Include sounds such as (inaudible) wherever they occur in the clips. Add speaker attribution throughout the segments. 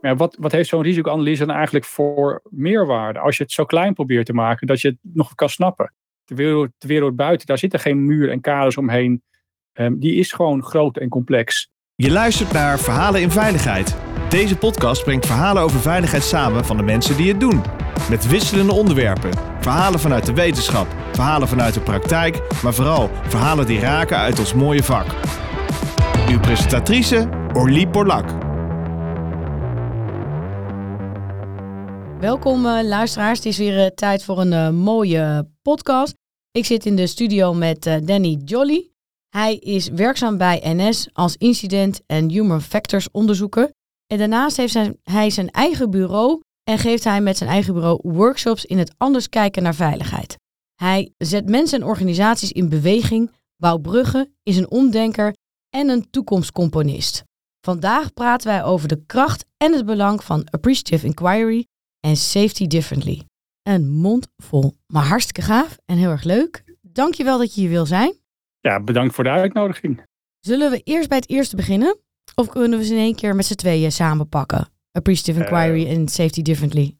Speaker 1: Maar wat, wat heeft zo'n risicoanalyse dan eigenlijk voor meerwaarde? Als je het zo klein probeert te maken dat je het nog kan snappen. De wereld, de wereld buiten, daar zitten geen muur en kaders omheen. Ehm, die is gewoon groot en complex.
Speaker 2: Je luistert naar Verhalen in Veiligheid. Deze podcast brengt verhalen over veiligheid samen van de mensen die het doen. Met wisselende onderwerpen. Verhalen vanuit de wetenschap, verhalen vanuit de praktijk, maar vooral verhalen die raken uit ons mooie vak. Uw presentatrice Orlie Borlak.
Speaker 3: Welkom uh, luisteraars, het is weer uh, tijd voor een uh, mooie podcast. Ik zit in de studio met Danny Jolly. Hij is werkzaam bij NS als incident en human factors onderzoeker. En daarnaast heeft hij zijn eigen bureau en geeft hij met zijn eigen bureau workshops in het anders kijken naar veiligheid. Hij zet mensen en organisaties in beweging, bouwt bruggen, is een omdenker en een toekomstcomponist. Vandaag praten wij over de kracht en het belang van appreciative inquiry en Safety Differently. Een mond vol, maar hartstikke gaaf en heel erg leuk. Dankjewel dat je hier wil zijn.
Speaker 1: Ja, bedankt voor de uitnodiging.
Speaker 3: Zullen we eerst bij het eerste beginnen? Of kunnen we ze in één keer met z'n tweeën samen pakken? Appreciative Inquiry en Safety Differently.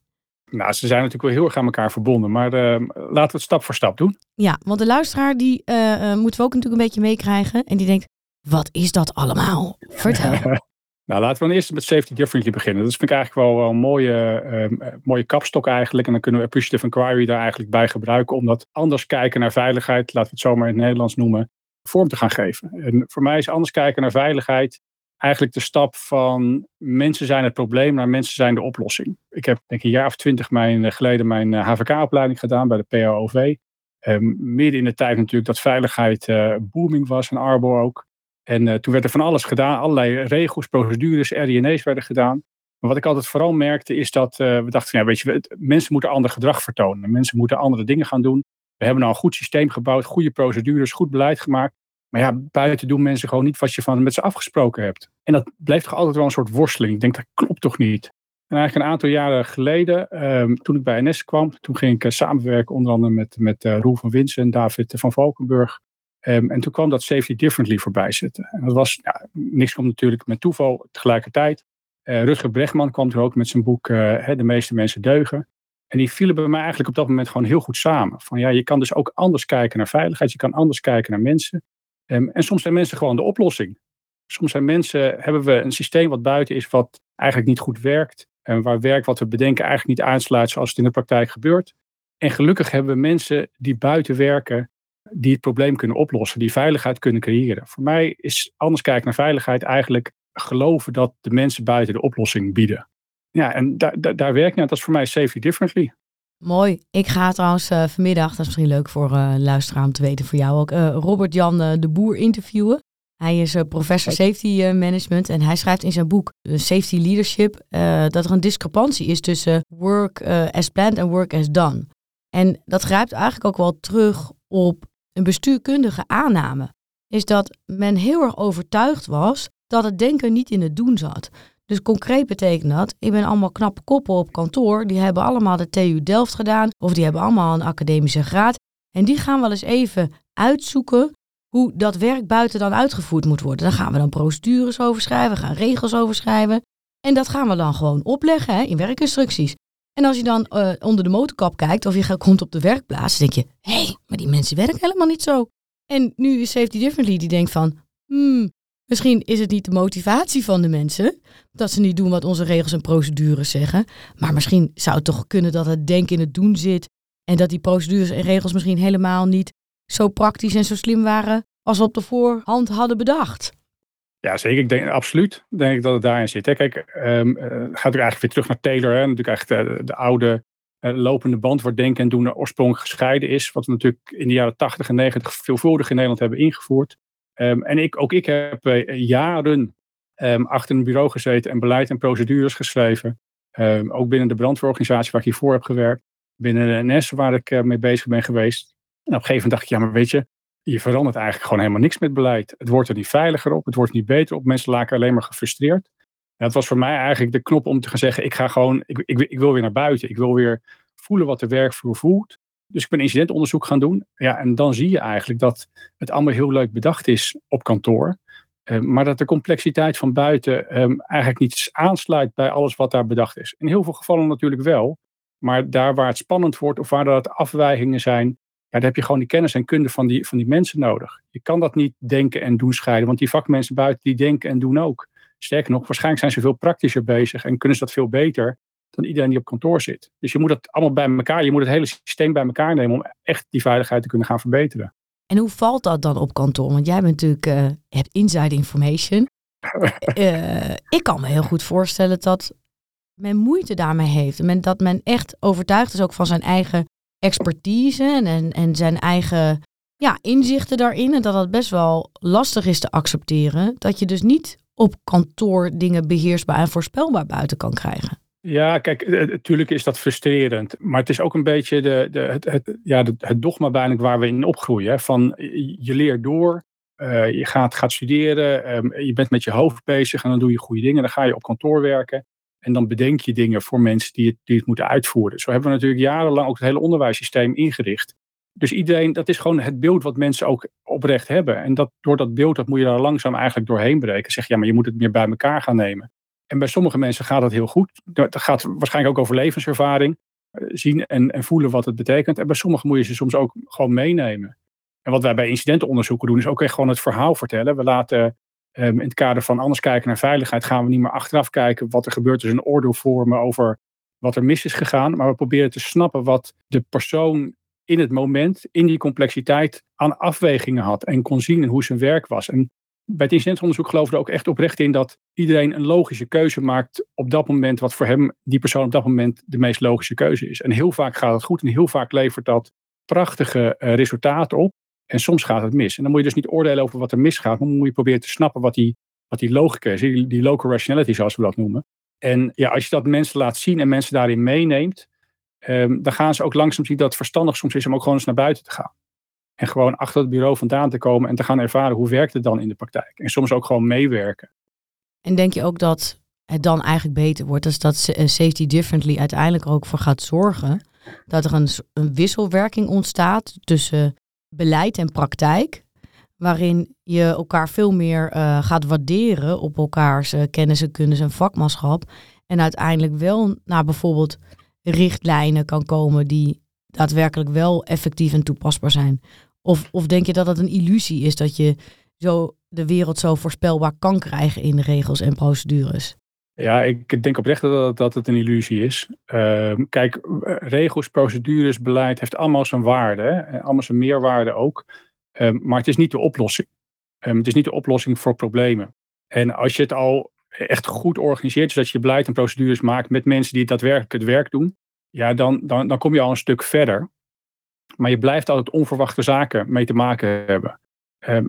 Speaker 1: Nou, ze zijn natuurlijk wel heel erg aan elkaar verbonden, maar uh, laten we het stap voor stap doen.
Speaker 3: Ja, want de luisteraar die uh, moeten we ook natuurlijk een beetje meekrijgen. En die denkt, wat is dat allemaal? Vertel. (laughs)
Speaker 1: Nou, laten we dan eerst met Safety Differently beginnen. Dat vind ik eigenlijk wel, wel een mooie, uh, mooie kapstok eigenlijk. En dan kunnen we Appreciative Inquiry daar eigenlijk bij gebruiken om dat anders kijken naar veiligheid, laten we het zomaar in het Nederlands noemen, vorm te gaan geven. En voor mij is anders kijken naar veiligheid eigenlijk de stap van mensen zijn het probleem naar mensen zijn de oplossing. Ik heb denk ik een jaar of twintig mijn, eh, geleden mijn HVK-opleiding eh, gedaan bij de PAOV. Ehm, midden in de tijd natuurlijk dat veiligheid booming was en Arbo ook. En uh, toen werd er van alles gedaan, allerlei regels, procedures, RINE's werden gedaan. Maar wat ik altijd vooral merkte is dat uh, we dachten, ja, weet je, mensen moeten ander gedrag vertonen. Mensen moeten andere dingen gaan doen. We hebben nou een goed systeem gebouwd, goede procedures, goed beleid gemaakt. Maar ja, buiten doen mensen gewoon niet wat je van met ze afgesproken hebt. En dat bleef toch altijd wel een soort worsteling. Ik denk, dat klopt toch niet? En eigenlijk een aantal jaren geleden, um, toen ik bij NS kwam, toen ging ik uh, samenwerken onder andere met, met Roel van Winsen en David van Valkenburg. Um, en toen kwam dat Safety Differently voorbij zitten. En dat was, ja, niks komt natuurlijk met toeval tegelijkertijd. Uh, Rutger Bregman kwam er ook met zijn boek De meeste mensen deugen. En die vielen bij mij eigenlijk op dat moment gewoon heel goed samen. Van ja, je kan dus ook anders kijken naar veiligheid. Je kan anders kijken naar mensen. Um, en soms zijn mensen gewoon de oplossing. Soms zijn mensen, hebben we een systeem wat buiten is, wat eigenlijk niet goed werkt. En waar werk wat we bedenken eigenlijk niet aansluit zoals het in de praktijk gebeurt. En gelukkig hebben we mensen die buiten werken, die het probleem kunnen oplossen, die veiligheid kunnen creëren. Voor mij is anders kijken naar veiligheid eigenlijk geloven dat de mensen buiten de oplossing bieden. Ja, en daar, daar, daar werk ik naar. Dat is voor mij safety differently.
Speaker 3: Mooi. Ik ga trouwens uh, vanmiddag, dat is misschien leuk voor uh, luisteraar om te weten, voor jou ook, uh, Robert Jan de Boer interviewen. Hij is professor safety management en hij schrijft in zijn boek Safety Leadership dat er een discrepantie is tussen work as planned en work as done. En dat grijpt eigenlijk ook wel terug op een bestuurkundige aanname. Is dat men heel erg overtuigd was dat het denken niet in het doen zat. Dus concreet betekent dat, ik ben allemaal knappe koppen op kantoor, die hebben allemaal de TU Delft gedaan of die hebben allemaal een academische graad. En die gaan wel eens even uitzoeken hoe dat werk buiten dan uitgevoerd moet worden. Daar gaan we dan procedures over schrijven, gaan regels over schrijven. En dat gaan we dan gewoon opleggen in werkinstructies. En als je dan uh, onder de motorkap kijkt of je komt op de werkplaats, denk je, hé, hey, maar die mensen werken helemaal niet zo. En nu is Safety Differently die denkt van, hmm, Misschien is het niet de motivatie van de mensen dat ze niet doen wat onze regels en procedures zeggen. Maar misschien zou het toch kunnen dat het denken in het doen zit. En dat die procedures en regels misschien helemaal niet zo praktisch en zo slim waren als we op de voorhand hadden bedacht.
Speaker 1: Ja, zeker. Ik denk absoluut. Denk ik dat het daarin zit. Kijk, um, gaat u eigenlijk weer terug naar Taylor. Hè. Natuurlijk eigenlijk de, de oude uh, lopende band waar denken en doen oorspronkelijk gescheiden is. Wat we natuurlijk in de jaren 80 en 90 veelvuldig in Nederland hebben ingevoerd. Um, en ik, ook ik heb uh, jaren um, achter een bureau gezeten en beleid en procedures geschreven. Ook binnen de brandweerorganisatie waar ik hiervoor heb gewerkt. Binnen de NS waar ik mee bezig ben geweest. En op een gegeven moment dacht ik, ja maar weet je, je verandert eigenlijk gewoon helemaal niks met beleid. Het wordt er niet veiliger op, het wordt niet beter op. Mensen laken alleen maar gefrustreerd. En dat was voor mij eigenlijk de knop om te gaan zeggen, ik ga gewoon, ik, ik, wil weer naar buiten. Ik wil weer voelen wat de werkvloer voelt. Dus ik ben incidentonderzoek gaan doen. Ja, en dan zie je eigenlijk dat het allemaal heel leuk bedacht is op kantoor. maar dat de complexiteit van buiten eigenlijk niet aansluit bij alles wat daar bedacht is. In heel veel gevallen natuurlijk wel. Maar daar waar het spannend wordt of waar er afwijkingen zijn, ja, daar heb je gewoon die kennis en kunde van die, van die mensen nodig. Je kan dat niet denken en doen scheiden, want die vakmensen buiten die denken en doen ook. Sterker nog, waarschijnlijk zijn ze veel praktischer bezig en kunnen ze dat veel beter dan iedereen die op kantoor zit. Dus je moet dat allemaal bij elkaar, je moet het hele systeem bij elkaar nemen om echt die veiligheid te kunnen gaan verbeteren.
Speaker 3: En hoe valt dat dan op kantoor? Want jij bent natuurlijk, uh, hebt inside information. uh, (laughs) ik kan me heel goed voorstellen dat men moeite daarmee heeft. En dat men echt overtuigd is ook van zijn eigen expertise en, en zijn eigen ja, inzichten daarin. En dat dat best wel lastig is te accepteren. Dat je dus niet op kantoor dingen beheersbaar en voorspelbaar buiten kan krijgen.
Speaker 1: Ja, kijk, natuurlijk is dat frustrerend. Maar het is ook een beetje de, de, het, ja, het dogma bijna waar we in opgroeien. Van je leert door, uh, je gaat, gaat studeren, um, je bent met je hoofd bezig en dan doe je goede dingen. Dan ga je op kantoor werken. En dan bedenk je dingen voor mensen die het, die het moeten uitvoeren. Zo hebben we natuurlijk jarenlang ook het hele onderwijssysteem ingericht. Dus iedereen, dat is gewoon het beeld wat mensen ook oprecht hebben. En dat, door dat beeld, dat moet je daar langzaam eigenlijk doorheen breken. Zeg ja, maar je moet het meer bij elkaar gaan nemen. En bij sommige mensen gaat dat heel goed. Dat gaat waarschijnlijk ook over levenservaring. Eh, zien en, en voelen wat het betekent. En bij sommigen moet je ze soms ook gewoon meenemen. En wat wij bij incidentenonderzoeken doen, is ook echt gewoon het verhaal vertellen. We laten um, in het kader van anders kijken naar veiligheid, gaan we niet meer achteraf kijken wat er gebeurt. Dus een oordeel vormen over wat er mis is gegaan. Maar we proberen te snappen wat de persoon in het moment, in die complexiteit, aan afwegingen had. En kon zien en hoe zijn werk was. En bij het incidentonderzoek geloven we er ook echt oprecht in dat iedereen een logische keuze maakt op dat moment, wat voor hem, die persoon op dat moment, de meest logische keuze is. En heel vaak gaat het goed en heel vaak levert dat prachtige uh, resultaten op. En soms gaat het mis. En dan moet je dus niet oordelen over wat er misgaat, maar moet je proberen te snappen wat die, wat die logica is, die, local rationality zoals we dat noemen. En ja, als je dat mensen laat zien en mensen daarin meeneemt, um, dan gaan ze ook langzaam zien dat het verstandig soms is om ook gewoon eens naar buiten te gaan. En gewoon achter het bureau vandaan te komen en te gaan ervaren hoe werkt het dan in de praktijk. En soms ook gewoon meewerken.
Speaker 3: En denk je ook dat het dan eigenlijk beter wordt, dus dat eh, Safety Differently uiteindelijk ook voor gaat zorgen dat er een, een wisselwerking ontstaat tussen beleid en praktijk, waarin je elkaar veel meer uh, gaat waarderen op elkaars uh, kennis en kundes en vakmanschap. En uiteindelijk wel naar bijvoorbeeld richtlijnen kan komen die daadwerkelijk wel effectief en toepasbaar zijn. Of, of denk je dat het een illusie is dat je zo de wereld zo voorspelbaar kan krijgen in regels en procedures?
Speaker 1: Ja, ik denk oprecht dat, dat het een illusie is. Uh, kijk, eh, regels, procedures, beleid heeft allemaal zijn waarde. Hè? Allemaal zijn meerwaarde ook. Uh, maar het is niet de oplossing. Um, het is niet de oplossing voor problemen. En als je het al echt goed organiseert, zodat je beleid en procedures maakt met mensen die daadwerkelijk het werk doen, ja, dan, dan, dan kom je al een stuk verder. Maar je blijft altijd onverwachte zaken mee te maken hebben.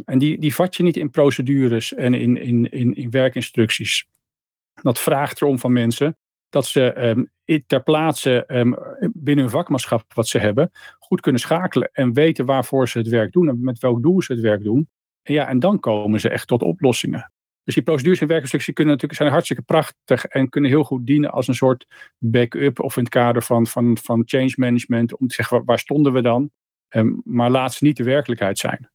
Speaker 1: En die, die vat je niet in procedures en in, in, in, in werkinstructies. Dat vraagt erom van mensen dat ze um, ter plaatse um, binnen hun vakmanschap wat ze hebben, goed kunnen schakelen en weten waarvoor ze het werk doen en met welk doel ze het werk doen. En, ja, en dan komen ze echt tot oplossingen. Dus die procedures en werkinstructies kunnen natuurlijk zijn hartstikke prachtig en kunnen heel goed dienen als een soort backup of in het kader van, van, van change management om te zeggen waar, waar stonden we dan. Um, maar laat ze niet de werkelijkheid zijn.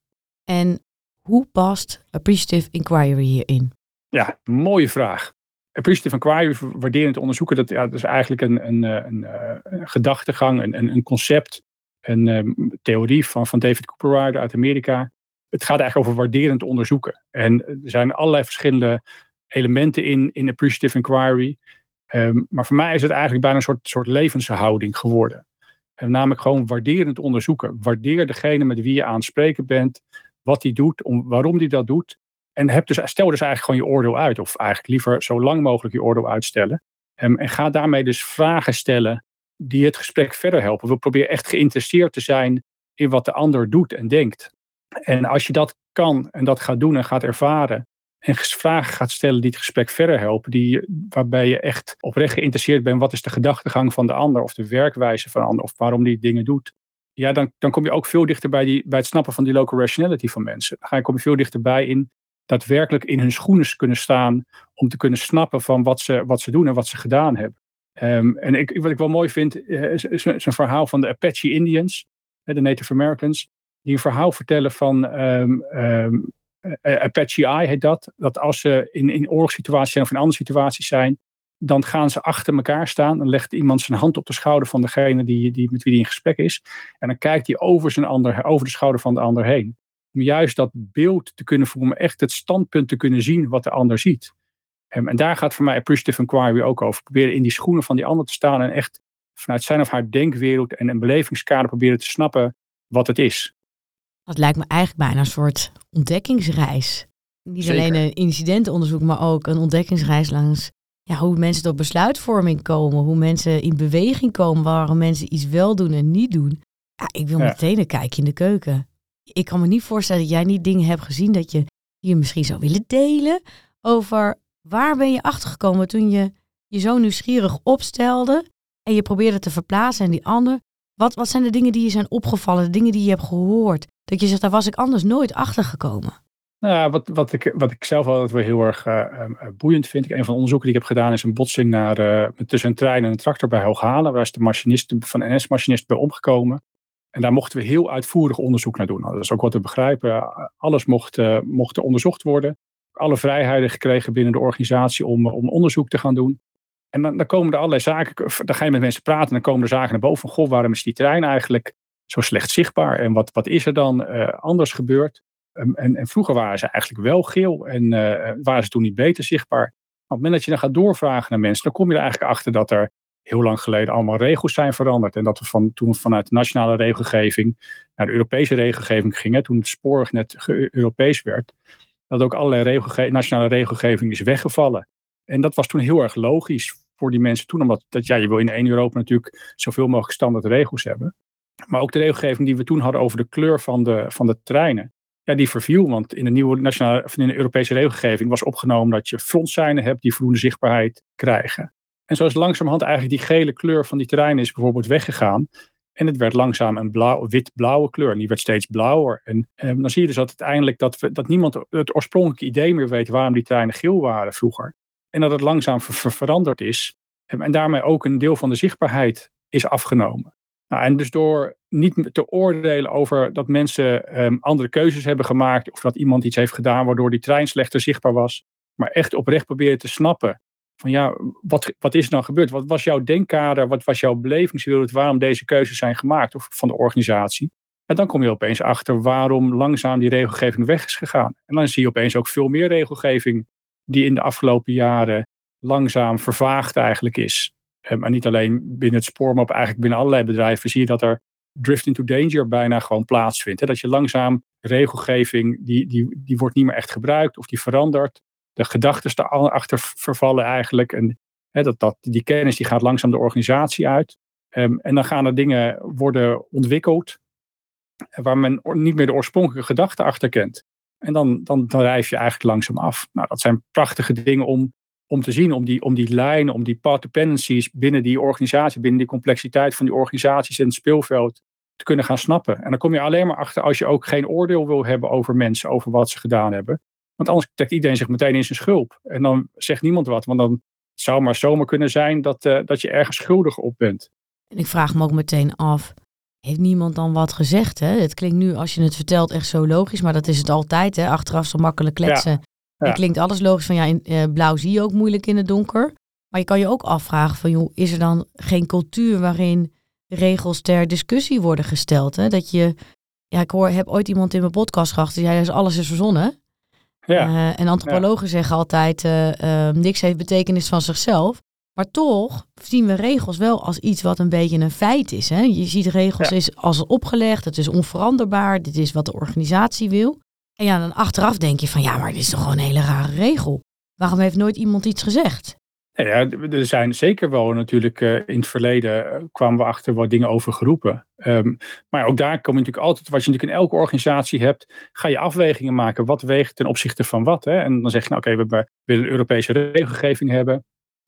Speaker 3: En hoe past appreciative inquiry hierin?
Speaker 1: Ja, mooie vraag. Appreciative inquiry, waarderend onderzoeken, dat, ja, dat is eigenlijk een, een, eh, een, eh, een gedachtegang, een, een concept, een um, theorie van, van David Cooperrider uit Amerika. Het gaat eigenlijk over waarderend onderzoeken. En er zijn allerlei verschillende elementen in, in appreciative inquiry. Um, maar voor mij is het eigenlijk bijna een soort, soort levenshouding geworden. En namelijk gewoon waarderend onderzoeken. Waardeer degene met wie je aan het spreken bent, wat hij doet, om, waarom hij dat doet. En heb dus, stel dus eigenlijk gewoon je oordeel uit. Of eigenlijk liever zo lang mogelijk je oordeel uitstellen. Um, en ga daarmee dus vragen stellen die het gesprek verder helpen. We proberen echt geïnteresseerd te zijn in wat de ander doet en denkt. En als je dat kan en dat gaat doen en gaat ervaren. En vragen gaat stellen die het gesprek verder helpen. Die, waarbij je echt oprecht geïnteresseerd bent. Wat is de gedachtegang van de ander? Of de werkwijze van de ander? Of waarom die dingen doet? Ja, dan, dan kom je ook veel dichter bij, die, bij het snappen van die local rationality van mensen. Dan kom je veel dichterbij in daadwerkelijk in hun schoenen kunnen staan. Om te kunnen snappen van wat ze, wat ze doen en wat ze gedaan hebben. Um, en ik, wat ik wel mooi vind, eh, is, een verhaal van de Apache Indians, de Native Americans die een verhaal vertellen van um, Apache Eye heet dat. Dat als ze in, in oorlogssituaties zijn of in andere situaties zijn, dan gaan ze achter elkaar staan. Dan legt iemand zijn hand op de schouder van degene die, die, met wie hij in gesprek is. En dan kijkt hij over, zijn ander, over de schouder van de ander heen. Om juist dat beeld te kunnen vormen, echt het standpunt te kunnen zien wat de ander ziet. En, en daar gaat voor mij appreciative inquiry ook over. Proberen in die schoenen van die ander te staan en echt vanuit zijn of haar denkwereld en een belevingskader proberen te snappen wat het is.
Speaker 3: Dat lijkt me eigenlijk bijna een soort ontdekkingsreis. Niet alleen een incidentenonderzoek, maar ook een ontdekkingsreis langs ja, hoe mensen tot besluitvorming komen, hoe mensen in beweging komen, waarom mensen iets wel doen en niet doen. Ja, ik wil meteen een kijkje in de keuken. Ik kan me niet voorstellen dat jij niet dingen hebt gezien dat je hier misschien zou willen delen over waar ben je achtergekomen toen je je zo nieuwsgierig opstelde en je probeerde te verplaatsen en die ander. Wat, wat zijn de dingen die je zijn opgevallen, de dingen die je hebt gehoord? Dat je zegt, daar was ik anders nooit achter gekomen.
Speaker 1: Nou, wat, wat, ik, wat ik zelf altijd wel heel erg uh, boeiend vind. Een van de onderzoeken die ik heb gedaan is een botsing naar, tussen een trein en een tractor bij Hooghalen. Waar is de machinist van NS-machinist bij omgekomen. En daar mochten we heel uitvoerig onderzoek naar doen. Nou, dat is ook wat te begrijpen. Alles mocht, mocht onderzocht worden. Alle vrijheden gekregen binnen de organisatie om, om onderzoek te gaan doen. En dan, dan komen er allerlei zaken, dan ga je met mensen praten en dan komen er zaken naar boven goh, waarom is die trein eigenlijk zo slecht zichtbaar? En wat, wat is er dan anders gebeurd? En, en, vroeger waren ze eigenlijk wel geel en uh, waren ze toen niet beter zichtbaar. Maar op het moment dat je dan gaat doorvragen naar mensen, dan kom je er eigenlijk achter dat er heel lang geleden allemaal regels zijn veranderd. En dat we van, toen vanuit de nationale regelgeving naar de Europese regelgeving gingen, toen het spoor net Europees werd, dat ook allerlei nationale regelgeving is weggevallen. En dat was toen heel erg logisch voor die mensen toen, omdat dat, ja, je wil in één Europa natuurlijk zoveel mogelijk standaard regels hebben. Maar ook de regelgeving die we toen hadden over de kleur van de, van de treinen ja, die verviel. Want in de nieuwe nationale, in de Europese regelgeving was opgenomen dat je frontseinen hebt die voldoende zichtbaarheid krijgen. En zo is langzamerhand eigenlijk die gele kleur van die terreinen is bijvoorbeeld weggegaan. En het werd langzaam een blauw, wit-blauwe kleur. En die werd steeds blauwer. En, en dan zie je dus dat uiteindelijk dat, we, dat niemand het oorspronkelijke idee meer weet waarom die treinen geel waren vroeger. En dat het langzaam veranderd is. En, en daarmee ook een deel van de zichtbaarheid is afgenomen. Nou, en dus door niet te oordelen over dat mensen ehm, andere keuzes hebben gemaakt of dat iemand iets heeft gedaan waardoor die trein slechter zichtbaar was, maar echt oprecht proberen te snappen van ja, wat, wat is er dan gebeurd? Wat was jouw denkkader? Wat was jouw belevingswereld? Waarom deze keuzes zijn gemaakt of van de organisatie? En dan kom je opeens achter waarom langzaam die regelgeving weg is gegaan. En dan zie je opeens ook veel meer regelgeving die in de afgelopen jaren langzaam vervaagd eigenlijk is. Maar ehm, niet alleen binnen het spoor, maar eigenlijk binnen allerlei bedrijven zie je dat er drift into danger bijna gewoon plaatsvindt. Dat je langzaam regelgeving, die, die, die wordt niet meer echt gebruikt of die verandert. De gedachten daarachter vervallen eigenlijk. En dat, dat, die kennis die gaat langzaam de organisatie uit. Ehm, en dan gaan er dingen worden ontwikkeld waar men niet meer de oorspronkelijke gedachte achter kent. En dan, dan, dan rijf je eigenlijk langzaam af. Nou, dat zijn prachtige dingen om om te zien, om die, om die lijnen, om die path dependencies binnen die organisatie, binnen die complexiteit van die organisaties en het speelveld te kunnen gaan snappen. En dan kom je alleen maar achter als je ook geen oordeel wil hebben over mensen, over wat ze gedaan hebben. Want anders trekt iedereen zich meteen in zijn schulp. En dan zegt niemand wat. Want dan zou maar zomaar kunnen zijn dat, uh, dat je ergens schuldig op bent.
Speaker 3: En ik vraag me ook meteen af, heeft niemand dan wat gezegd? Hè? Het klinkt nu, als je het vertelt, echt zo logisch. Maar dat is het altijd. Hè? Achteraf zo makkelijk kletsen. Ja. klinkt alles logisch van ja, in, uh, blauw zie je ook moeilijk in het donker. Maar je kan je ook afvragen van joh, is er dan geen cultuur waarin regels ter discussie worden gesteld? Hè? Dat je, ja, ik hoor, heb ooit iemand in mijn podcast gehad die zei, alles is verzonnen. Ja. Uh, en antropologen zeggen altijd, uh, niks heeft betekenis van zichzelf. Maar toch zien we regels wel als iets wat een beetje een feit is. Hè? Je ziet regels ja. is als opgelegd, het is onveranderbaar, dit is wat de organisatie wil. En ja, dan achteraf denk je van ja, maar dit is toch gewoon een hele rare regel. Waarom heeft nooit iemand iets gezegd?
Speaker 1: Ja, er zijn zeker wel natuurlijk uh, in het verleden uh, kwamen we achter wat dingen over geroepen. Um, maar ook daar kom je natuurlijk altijd, wat je natuurlijk in elke organisatie hebt, ga je afwegingen maken. Wat weegt ten opzichte van wat? Hè? En dan zeg je, nou oké, we, willen een Europese regelgeving hebben.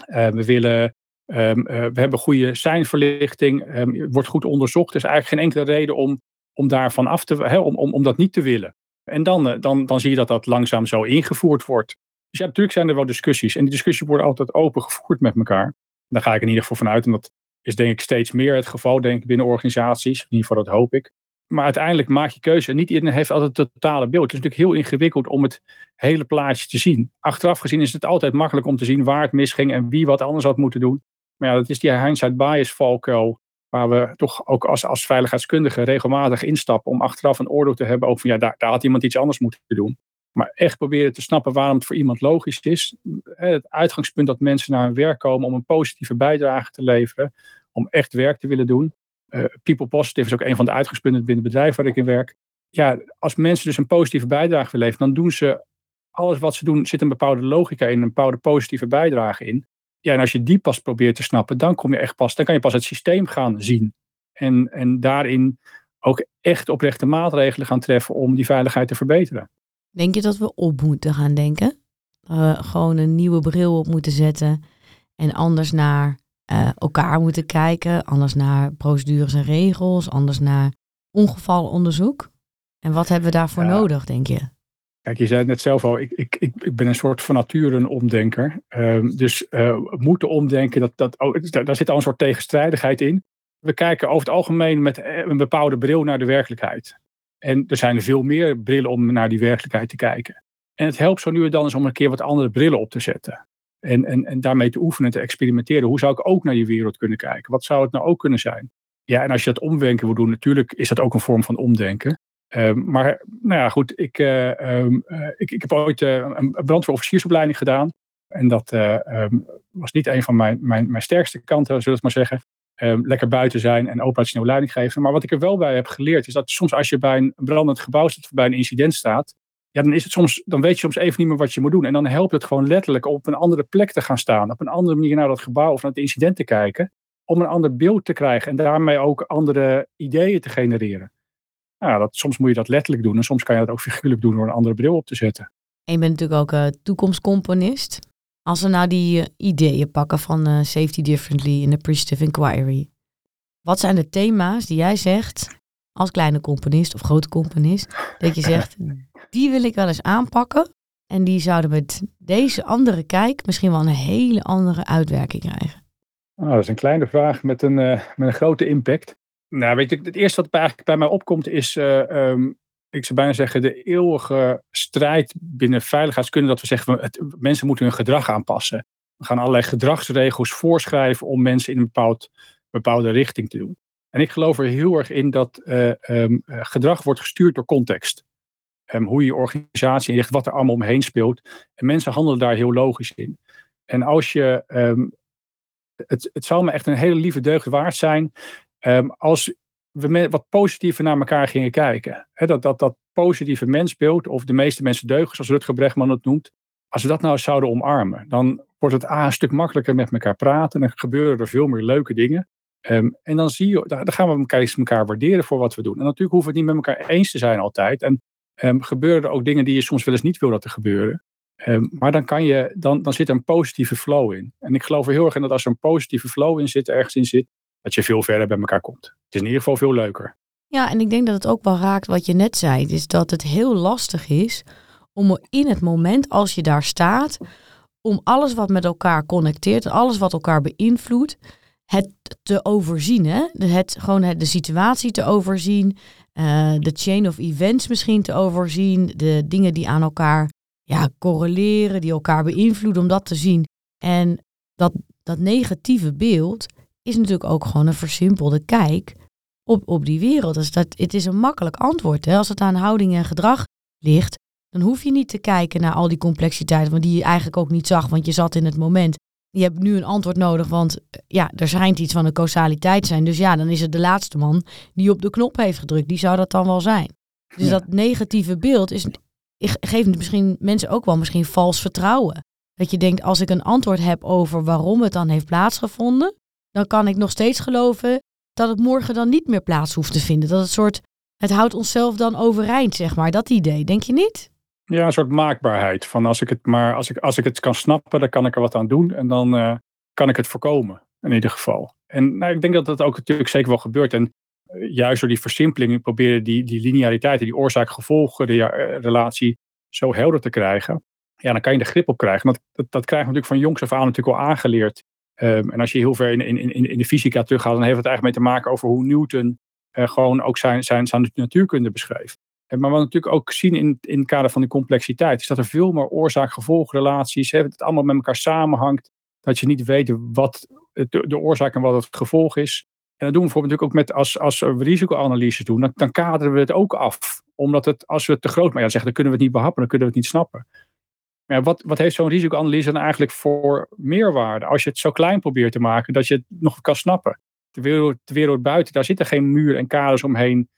Speaker 1: Uh, we willen, um, we hebben goede seinverlichting. Wordt goed onderzocht. Er is eigenlijk geen enkele reden om, om daarvan af te, om, om, om dat niet te willen. En dan, eh, dan, dan zie je dat dat langzaam zo ingevoerd wordt. Dus ja, natuurlijk zijn er wel discussies. En die discussies worden altijd open gevoerd met elkaar. Daar ga ik in ieder geval vanuit. En dat is denk ik steeds meer het geval denk ik, binnen organisaties. In ieder geval dat hoop ik. maar uiteindelijk maak je keuze. En niet iedereen heeft altijd het totale beeld. Het is natuurlijk heel ingewikkeld om het hele plaatje te zien. Achteraf gezien is het altijd makkelijk om te zien waar het misging en wie wat anders had moeten doen. Maar ja, dat is die hindsight bias valkuil. Waar we toch ook als, als veiligheidskundigen regelmatig instappen om achteraf een oordeel te hebben over ja, daar had iemand iets anders moeten doen. Maar echt proberen te snappen waarom het voor iemand logisch is. Het uitgangspunt dat mensen naar hun werk komen om een positieve bijdrage te leveren. Om echt werk te willen doen. Uh, people positive is ook een van de uitgangspunten binnen het bedrijf waar ik in werk. Ja, als mensen dus een positieve bijdrage willen leveren, dan doen ze alles wat ze doen, zit een bepaalde logica in, een bepaalde positieve bijdrage in. Ja, en als je die pas probeert te snappen, dan kom je echt pas, dan kan je pas het systeem gaan zien. En, en daarin ook echt oprechte maatregelen gaan treffen om die veiligheid te verbeteren.
Speaker 3: Denk je dat we op moeten gaan denken? Uh, gewoon een nieuwe bril op moeten zetten en anders naar uh, elkaar moeten kijken, anders naar procedures en regels, anders naar ongevalonderzoek. En wat hebben we daarvoor nodig, denk je?
Speaker 1: Kijk, je zei het net zelf al, ik, ik, ik ben een soort van nature een omdenker. Um, dus uh, moeten omdenken, dat, dat, oh, daar zit al een soort tegenstrijdigheid in. We kijken over het algemeen met een bepaalde bril naar de werkelijkheid. En er zijn veel meer brillen om naar die werkelijkheid te kijken. En het helpt zo nu en dan eens om een keer wat andere brillen op te zetten. En, en, en daarmee te oefenen, te experimenteren. Hoe zou ik ook naar die wereld kunnen kijken? Wat zou het nou ook kunnen zijn? Ja, en als je dat omdenken wil doen, natuurlijk is dat ook een vorm van omdenken. Um, maar nou ja, goed, ik, uh, um, uh, ik, ik heb ooit uh, een brandweerofficiersopleiding gedaan. En dat um, was niet een van mijn, mijn, mijn sterkste kanten, zullen we het maar zeggen. Lekker buiten zijn en operationeel leiding geven. Maar wat ik er wel bij heb geleerd, is dat soms als je bij een brandend gebouw staat, of bij een incident staat, ja, dan, is het soms, dan weet je soms even niet meer wat je moet doen. En dan helpt het gewoon letterlijk op een andere plek te gaan staan. Op een andere manier naar dat gebouw of naar het incident te kijken. Om een ander beeld te krijgen en daarmee ook andere ideeën te genereren. Nou, dat, soms moet je dat letterlijk doen en soms kan je dat ook figuurlijk doen door een andere bril op te zetten.
Speaker 3: En je bent natuurlijk ook uh, toekomstcomponist. Als we nou die uh, ideeën pakken van uh, Safety Differently in the Appreciative Inquiry. Wat zijn de thema's die jij zegt als kleine componist of grote componist, dat je zegt, (laughs) die wil ik wel eens aanpakken. En die zouden met deze andere kijk misschien wel een hele andere uitwerking krijgen.
Speaker 1: Oh, dat is een kleine vraag met een, uh, met een grote impact. Nou, weet je, het eerste wat eigenlijk bij mij opkomt is, uh, um, ik zou bijna zeggen, de eeuwige strijd binnen veiligheidskunde. Dat we zeggen, mensen moeten hun gedrag aanpassen. We gaan allerlei gedragsregels voorschrijven om mensen in een bepaald, bepaalde richting te doen. En ik geloof er heel erg in dat uh, um, gedrag wordt gestuurd door context. Um, hoe je organisatie inricht, wat er allemaal omheen speelt. En mensen handelen daar heel logisch in. En als je, um, het, het zou me echt een hele lieve deugd waard zijn als wat positiever naar elkaar gingen kijken. Dat, dat, dat positieve mensbeeld, of de meeste mensen deugen, zoals Rutger Bregman het noemt. Als we dat nou zouden omarmen, dan wordt het A, een stuk makkelijker met elkaar praten. En dan gebeuren er veel meer leuke dingen. Um, en dan zie je, dan gaan we elkaar, elkaar waarderen voor wat we doen. En natuurlijk hoeven we het niet met elkaar eens te zijn altijd. En um, gebeuren er ook dingen die je soms wel eens niet wil dat er gebeuren. Um, maar dan, kan je, dan, dan zit er een positieve flow in. En ik geloof er heel erg in dat als er een positieve flow in zit, ergens in zit, dat je veel verder bij elkaar komt. Het is in ieder geval veel leuker.
Speaker 3: Ja, en ik denk dat het ook wel raakt wat je net zei. is dat het heel lastig is om in het moment als je daar staat, om alles wat met elkaar connecteert, alles wat elkaar beïnvloedt, het te overzien. Hè? Het, gewoon de situatie te overzien, uh, de chain of events misschien te overzien, de dingen die aan elkaar ja, correleren, die elkaar beïnvloeden, om dat te zien. En dat, dat negatieve beeld is natuurlijk ook gewoon een versimpelde kijk op, op die wereld. Dus dat, het is een makkelijk antwoord. Hè? Als het aan houding en gedrag ligt, dan hoef je niet te kijken naar al die complexiteiten, want die je eigenlijk ook niet zag, want je zat in het moment je hebt nu een antwoord nodig, want eh, ja, er schijnt iets van een causaliteit zijn. Dus ja, dan is het de laatste man die op de knop heeft gedrukt. Die zou dat dan wel zijn. Dus dat negatieve beeld is, geeft misschien mensen ook wel misschien vals vertrouwen. Dat je denkt, als ik een antwoord heb over waarom het dan heeft plaatsgevonden, dan kan ik nog steeds geloven dat het morgen dan niet meer plaats hoeft te vinden. Dat het soort, het houdt onszelf dan overeind, zeg maar. Dat idee, denk je niet?
Speaker 1: Ja, een soort maakbaarheid. Van als ik het maar als ik, als ik het kan snappen, dan kan ik er wat aan doen. En dan uh, kan ik het voorkomen, in ieder geval. En nou, ik denk dat dat ook natuurlijk zeker wel gebeurt. En uh, juist door die versimpelingen proberen die, die lineariteit, die oorzaak-gevolg-relatie zo helder te krijgen. Ja, dan kan je de grip op krijgen. Dat, dat, dat krijgen we natuurlijk van jongs af aan natuurlijk al aangeleerd. Um, en als je heel ver in, in, in, de fysica teruggaat, dan heeft het eigenlijk mee te maken over hoe Newton gewoon ook zijn, zijn, zijn natuurkunde beschreef. Maar wat we natuurlijk ook zien in, in het kader van die complexiteit, is dat er veel meer oorzaak-gevolgrelaties, dat het allemaal met elkaar samenhangt, dat je niet weet wat de, oorzaak en wat het gevolg is. En dat doen we bijvoorbeeld natuurlijk ook met als, als we risicoanalyse doen, dan, kaderen we het ook af. Omdat het, als we het te groot maar ja, zeggen, dan kunnen we het niet behappen, dan kunnen we het niet snappen. Wat, wat heeft zo'n risicoanalyse dan eigenlijk voor meerwaarde? Als je het zo klein probeert te maken dat je het nog kan snappen. De wereld, de wereld buiten, daar zitten geen muur en kaders omheen.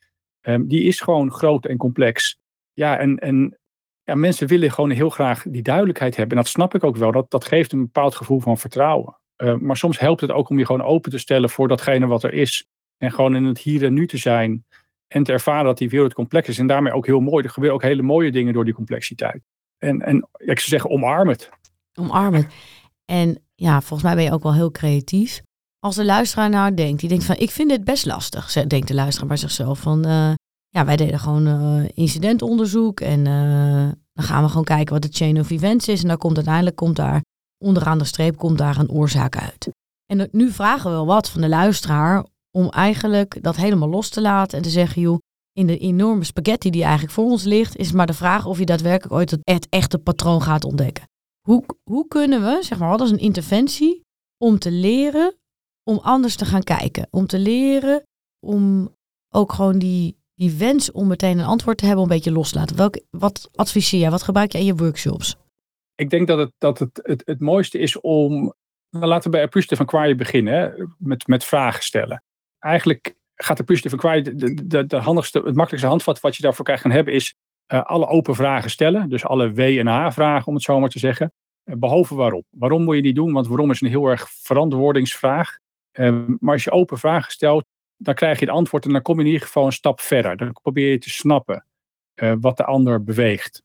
Speaker 1: Um, die is gewoon groot en complex. Ja, en, en ja, mensen willen gewoon heel graag die duidelijkheid hebben. En dat snap ik ook wel. Dat, dat geeft een bepaald gevoel van vertrouwen. Uh, maar soms helpt het ook om je gewoon open te stellen voor datgene wat er is. En gewoon in het hier en nu te zijn. En te ervaren dat die wereld complex is. En daarmee ook heel mooi. Er gebeuren ook hele mooie dingen door die complexiteit. En, en ik zou zeggen, omarm het.
Speaker 3: Omarm het. En ja, volgens mij ben je ook wel heel creatief. Als de luisteraar nou denkt, die denkt van, ik vind dit best lastig. Denkt de luisteraar bij zichzelf van, uh, ja, wij deden gewoon uh, incidentonderzoek. En uh, dan gaan we gewoon kijken wat de chain of events is. En dan komt uiteindelijk, komt daar, onderaan de streep, komt daar een oorzaak uit. En nu vragen we wel wat van de luisteraar om eigenlijk dat helemaal los te laten en te zeggen, joh, in de enorme spaghetti die eigenlijk voor ons ligt, is maar de vraag of je daadwerkelijk ooit het, echte patroon gaat ontdekken. Hoe, hoe kunnen we, zeg maar, is een interventie om te leren om anders te gaan kijken? Om te leren om ook gewoon die, die wens om meteen een antwoord te hebben, een beetje loslaten. Welk, wat adviseer jij? Wat gebruik je in je workshops?
Speaker 1: Ik denk dat het, dat het, het, het mooiste is om. Nou, laten we bij Appreciative van Kwaai beginnen, met, met vragen stellen. Eigenlijk gaat de van Kwaai, de, de, de, handigste, het makkelijkste handvat wat je daarvoor kan gaan hebben, is uh, alle open vragen stellen. Dus alle W- en H-vragen, om het zo maar te zeggen. Uh, behalve waarom. Waarom moet je die doen? Want waarom is een heel erg verantwoordingsvraag. Uh, maar als je open vragen stelt, dan krijg je het antwoord en dan kom je in ieder geval een stap verder. Dan probeer je te snappen wat de ander beweegt.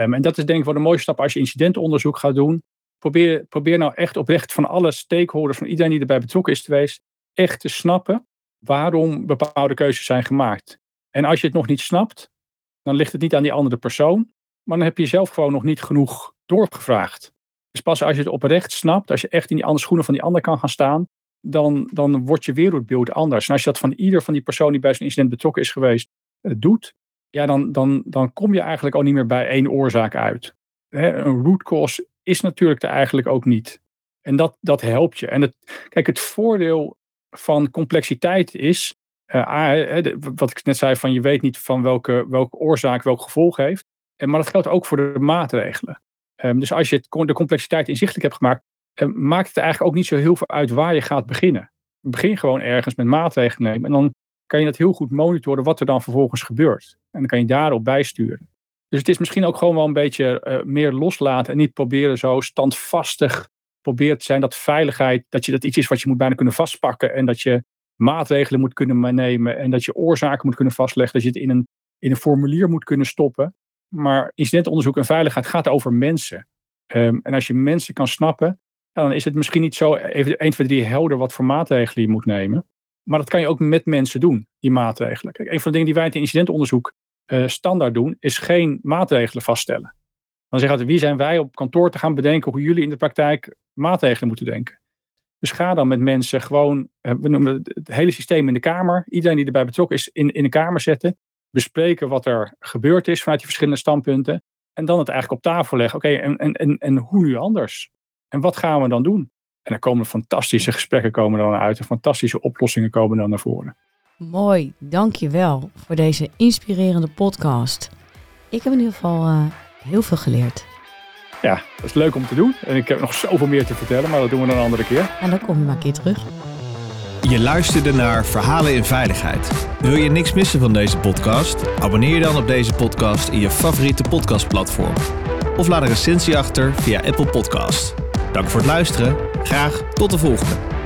Speaker 1: Um, en dat is denk ik wel de mooiste stap als je incidentonderzoek gaat doen. Probeer, probeer nou echt oprecht van alle stakeholders, van iedereen die erbij betrokken is geweest, echt te snappen waarom bepaalde keuzes zijn gemaakt. En als je het nog niet snapt, dan ligt het niet aan die andere persoon, maar dan heb je zelf gewoon nog niet genoeg doorgevraagd. Dus pas als je het oprecht snapt, als je echt in die andere schoenen van die ander kan gaan staan, dan, dan wordt je wereldbeeld anders. En als je dat van ieder van die persoon die bij zo'n incident betrokken is geweest uh, doet, ja, dan, dan, dan kom je eigenlijk ook niet meer bij één oorzaak uit. Een root cause is natuurlijk er eigenlijk ook niet. En dat, dat helpt je. En het, kijk, het voordeel van complexiteit is, uh, wat ik net zei, van je weet niet van welke, welke oorzaak welk gevolg heeft. En, maar dat geldt ook voor de maatregelen. Um, dus als je het, de complexiteit inzichtelijk hebt gemaakt, um, maakt het eigenlijk ook niet zo heel veel uit waar je gaat beginnen. Begin gewoon ergens met maatregelen nemen en dan kan je dat heel goed monitoren wat er dan vervolgens gebeurt. En dan kan je daarop bijsturen. Dus het is misschien ook gewoon wel een beetje meer loslaten en niet proberen zo standvastig probeert te zijn dat veiligheid, dat je dat iets is wat je moet bijna kunnen vastpakken en dat je maatregelen moet kunnen nemen en dat je oorzaken moet kunnen vastleggen, dat je het in een, in een formulier moet kunnen stoppen. Maar incidentonderzoek en veiligheid gaat over mensen. Um, en als je mensen kan snappen, dan is het misschien niet zo even 1, 2, 3 helder wat voor maatregelen je moet nemen. Maar dat kan je ook met mensen doen, die maatregelen. Kijk, een van de dingen die wij in incidentonderzoek uh, standaard doen, is geen maatregelen vaststellen. Dan zeggen we, wie zijn wij op kantoor te gaan bedenken hoe jullie in de praktijk maatregelen moeten denken. Dus ga dan met mensen gewoon, uh, we noemen het, hele systeem in de kamer, iedereen die erbij betrokken is, in, in de kamer zetten. Bespreken wat er gebeurd is vanuit die verschillende standpunten. En dan het eigenlijk op tafel leggen. Oké, en, en, en, en hoe nu anders? En wat gaan we dan doen? En er komen fantastische gesprekken komen dan uit. En fantastische oplossingen komen dan naar voren.
Speaker 3: Mooi, dankjewel voor deze inspirerende podcast. Ik heb in ieder geval uh, heel veel geleerd.
Speaker 1: Ja, dat is leuk om te doen. En ik heb nog zoveel meer te vertellen, maar dat doen we dan een andere keer.
Speaker 3: En dan kom je maar een keer terug.
Speaker 2: Je luisterde naar Verhalen in Veiligheid. Wil je niks missen van deze podcast? Abonneer je dan op deze podcast in je favoriete podcastplatform. Of laat een recensie achter via Apple Podcast. Dank voor het luisteren. Graag tot de volgende.